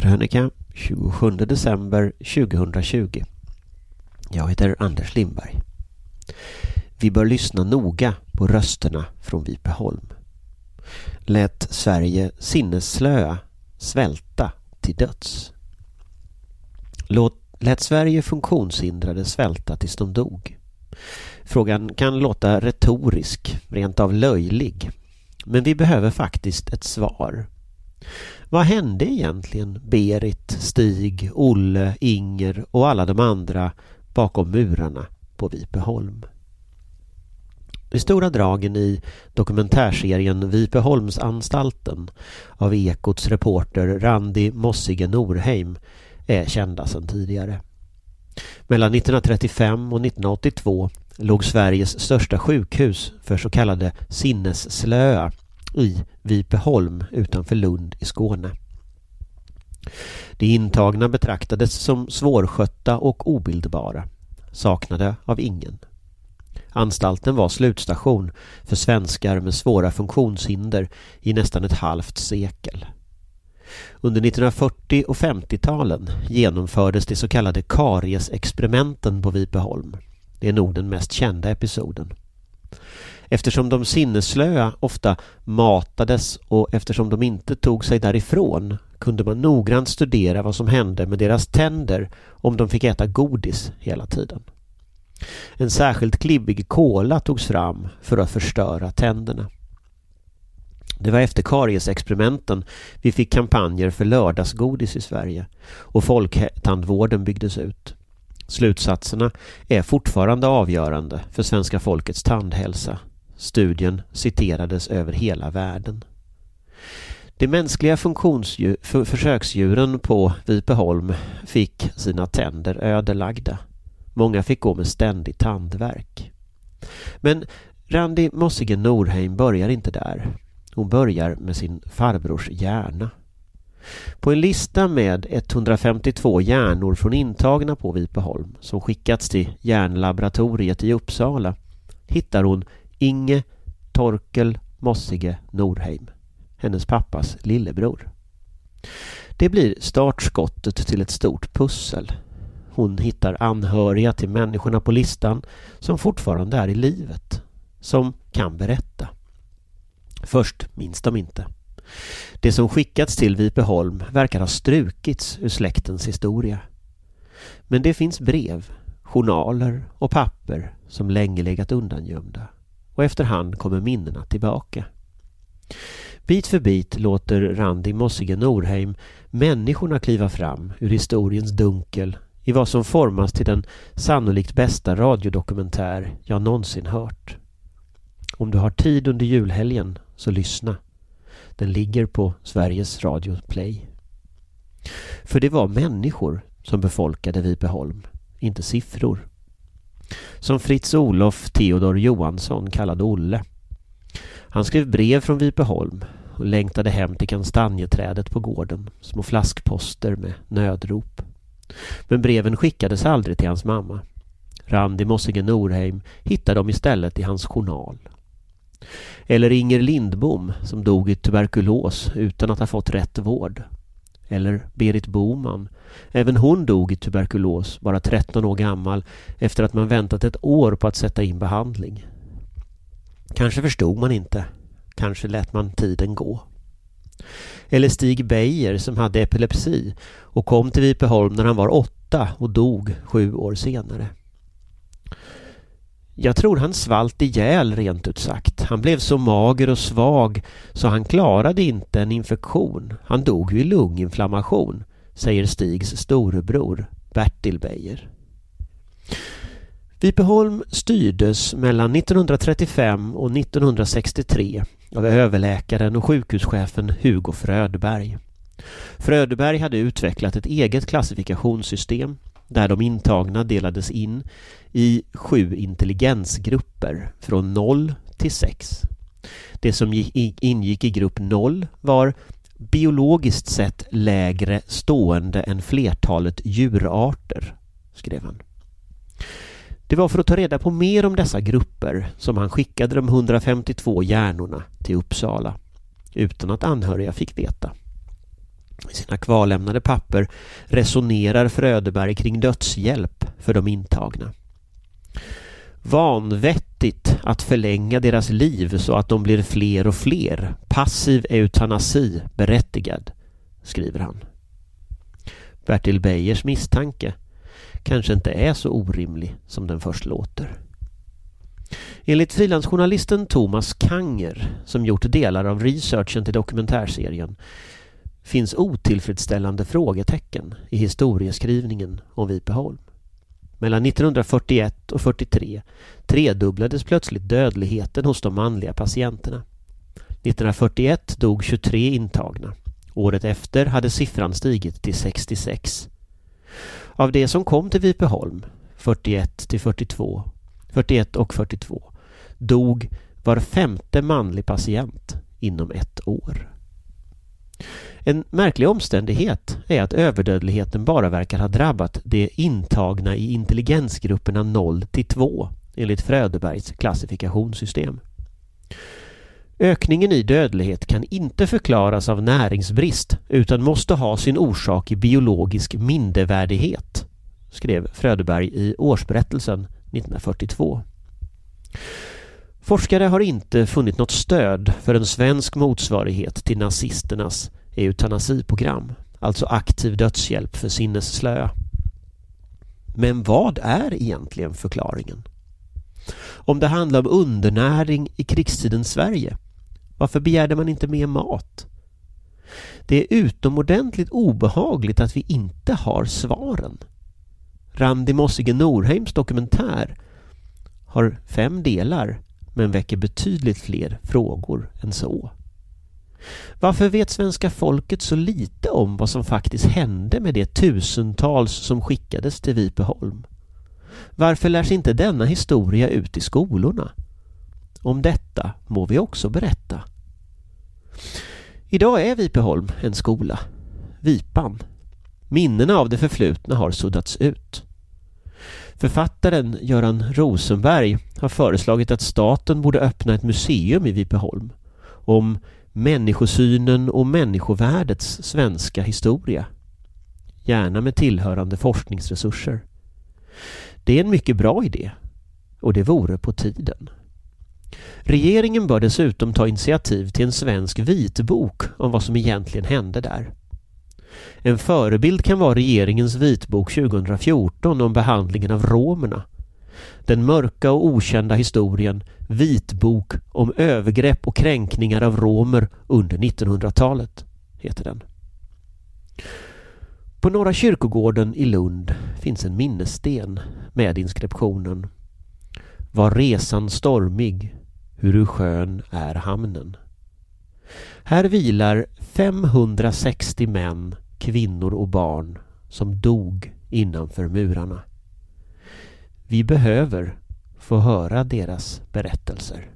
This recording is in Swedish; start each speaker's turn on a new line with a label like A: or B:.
A: Krönika 27 december 2020 Jag heter Anders Lindberg. Vi bör lyssna noga på rösterna från Vipeholm. Lät Sverige sinnesslöa svälta till döds. Låt, lät Sverige funktionshindrade svälta tills de dog. Frågan kan låta retorisk, rent av löjlig. Men vi behöver faktiskt ett svar. Vad hände egentligen Berit, Stig, Olle, Inger och alla de andra bakom murarna på Vipeholm? De stora dragen i dokumentärserien Vipeholmsanstalten av Ekots reporter Randi Mossige Norheim är kända sedan tidigare. Mellan 1935 och 1982 låg Sveriges största sjukhus för så kallade sinnesslöa i Vipeholm utanför Lund i Skåne. De intagna betraktades som svårskötta och obildbara, saknade av ingen. Anstalten var slutstation för svenskar med svåra funktionshinder i nästan ett halvt sekel. Under 1940 och 50-talen genomfördes de så kallade kariesexperimenten på Vipeholm. Det är nog den mest kända episoden. Eftersom de sinnesslöa ofta matades och eftersom de inte tog sig därifrån kunde man noggrant studera vad som hände med deras tänder om de fick äta godis hela tiden. En särskilt klibbig kola togs fram för att förstöra tänderna. Det var efter kariesexperimenten vi fick kampanjer för lördagsgodis i Sverige och folktandvården byggdes ut. Slutsatserna är fortfarande avgörande för svenska folkets tandhälsa. Studien citerades över hela världen. De mänskliga för försöksdjuren på Vipeholm fick sina tänder ödelagda. Många fick gå med ständig tandvärk. Men Randi Mossige Norheim börjar inte där. Hon börjar med sin farbrors hjärna. På en lista med 152 hjärnor från intagna på Vipeholm som skickats till hjärnlaboratoriet i Uppsala hittar hon Inge Torkel Mossige Norheim, hennes pappas lillebror. Det blir startskottet till ett stort pussel. Hon hittar anhöriga till människorna på listan som fortfarande är i livet, som kan berätta. Först minns de inte. Det som skickats till Vipeholm verkar ha strukits ur släktens historia. Men det finns brev, journaler och papper som länge legat undangömda och efterhand kommer minnena tillbaka. Bit för bit låter Randi Mossige Norheim människorna kliva fram ur historiens dunkel i vad som formas till den sannolikt bästa radiodokumentär jag någonsin hört. Om du har tid under julhelgen så lyssna. Den ligger på Sveriges Radio Play. För det var människor som befolkade Vipeholm, inte siffror. Som Fritz Olof Theodor Johansson kallade Olle. Han skrev brev från Vipeholm och längtade hem till kastanjeträdet på gården. Små flaskposter med nödrop. Men breven skickades aldrig till hans mamma. Randi Mossige Norheim hittade dem istället i hans journal. Eller Inger Lindbom som dog i tuberkulos utan att ha fått rätt vård. Eller Berit Boman. Även hon dog i tuberkulos, bara 13 år gammal, efter att man väntat ett år på att sätta in behandling. Kanske förstod man inte. Kanske lät man tiden gå. Eller Stig Beijer som hade epilepsi och kom till Vipeholm när han var åtta och dog sju år senare. Jag tror han svalt ihjäl rent ut sagt. Han blev så mager och svag så han klarade inte en infektion. Han dog ju i lunginflammation, säger Stigs storebror Bertil Beijer. Vipeholm styrdes mellan 1935 och 1963 av överläkaren och sjukhuschefen Hugo Frödberg. Frödberg hade utvecklat ett eget klassifikationssystem där de intagna delades in i sju intelligensgrupper från 0 till 6. Det som ingick i grupp 0 var biologiskt sett lägre stående än flertalet djurarter, skrev han. Det var för att ta reda på mer om dessa grupper som han skickade de 152 hjärnorna till Uppsala utan att anhöriga fick veta. I sina kvarlämnade papper resonerar Fröderberg kring dödshjälp för de intagna. Vanvettigt att förlänga deras liv så att de blir fler och fler. Passiv eutanasi berättigad, skriver han. Bertil Beijers misstanke kanske inte är så orimlig som den först låter. Enligt frilansjournalisten Thomas Kanger, som gjort delar av researchen till dokumentärserien, finns otillfredsställande frågetecken i historieskrivningen om Vipeholm. Mellan 1941 och 43 tredubblades plötsligt dödligheten hos de manliga patienterna. 1941 dog 23 intagna. Året efter hade siffran stigit till 66. Av de som kom till Vipeholm 41 till 42, 41 och 42 dog var femte manlig patient inom ett år. En märklig omständighet är att överdödligheten bara verkar ha drabbat de intagna i intelligensgrupperna 0 till 2 enligt Fröderbergs klassifikationssystem. Ökningen i dödlighet kan inte förklaras av näringsbrist utan måste ha sin orsak i biologisk mindervärdighet, skrev Fröderberg i årsberättelsen 1942. Forskare har inte funnit något stöd för en svensk motsvarighet till nazisternas eutanasiprogram, alltså aktiv dödshjälp för sinnesslöa. Men vad är egentligen förklaringen? Om det handlar om undernäring i krigstidens Sverige, varför begärde man inte mer mat? Det är utomordentligt obehagligt att vi inte har svaren. Randi Mossige Norheims dokumentär har fem delar men väcker betydligt fler frågor än så. Varför vet svenska folket så lite om vad som faktiskt hände med de tusentals som skickades till Vipeholm? Varför lärs inte denna historia ut i skolorna? Om detta må vi också berätta. Idag är Vipeholm en skola. Vipan. Minnena av det förflutna har suddats ut. Författaren Göran Rosenberg har föreslagit att staten borde öppna ett museum i Vipeholm om människosynen och människovärdets svenska historia. Gärna med tillhörande forskningsresurser. Det är en mycket bra idé och det vore på tiden. Regeringen bör dessutom ta initiativ till en svensk vitbok om vad som egentligen hände där. En förebild kan vara regeringens vitbok 2014 om behandlingen av romerna. Den mörka och okända historien Vitbok om övergrepp och kränkningar av romer under 1900-talet heter den. På Norra kyrkogården i Lund finns en minnessten med inskriptionen Var resan stormig, huru skön är hamnen. Här vilar 560 män kvinnor och barn som dog innanför murarna. Vi behöver få höra deras berättelser.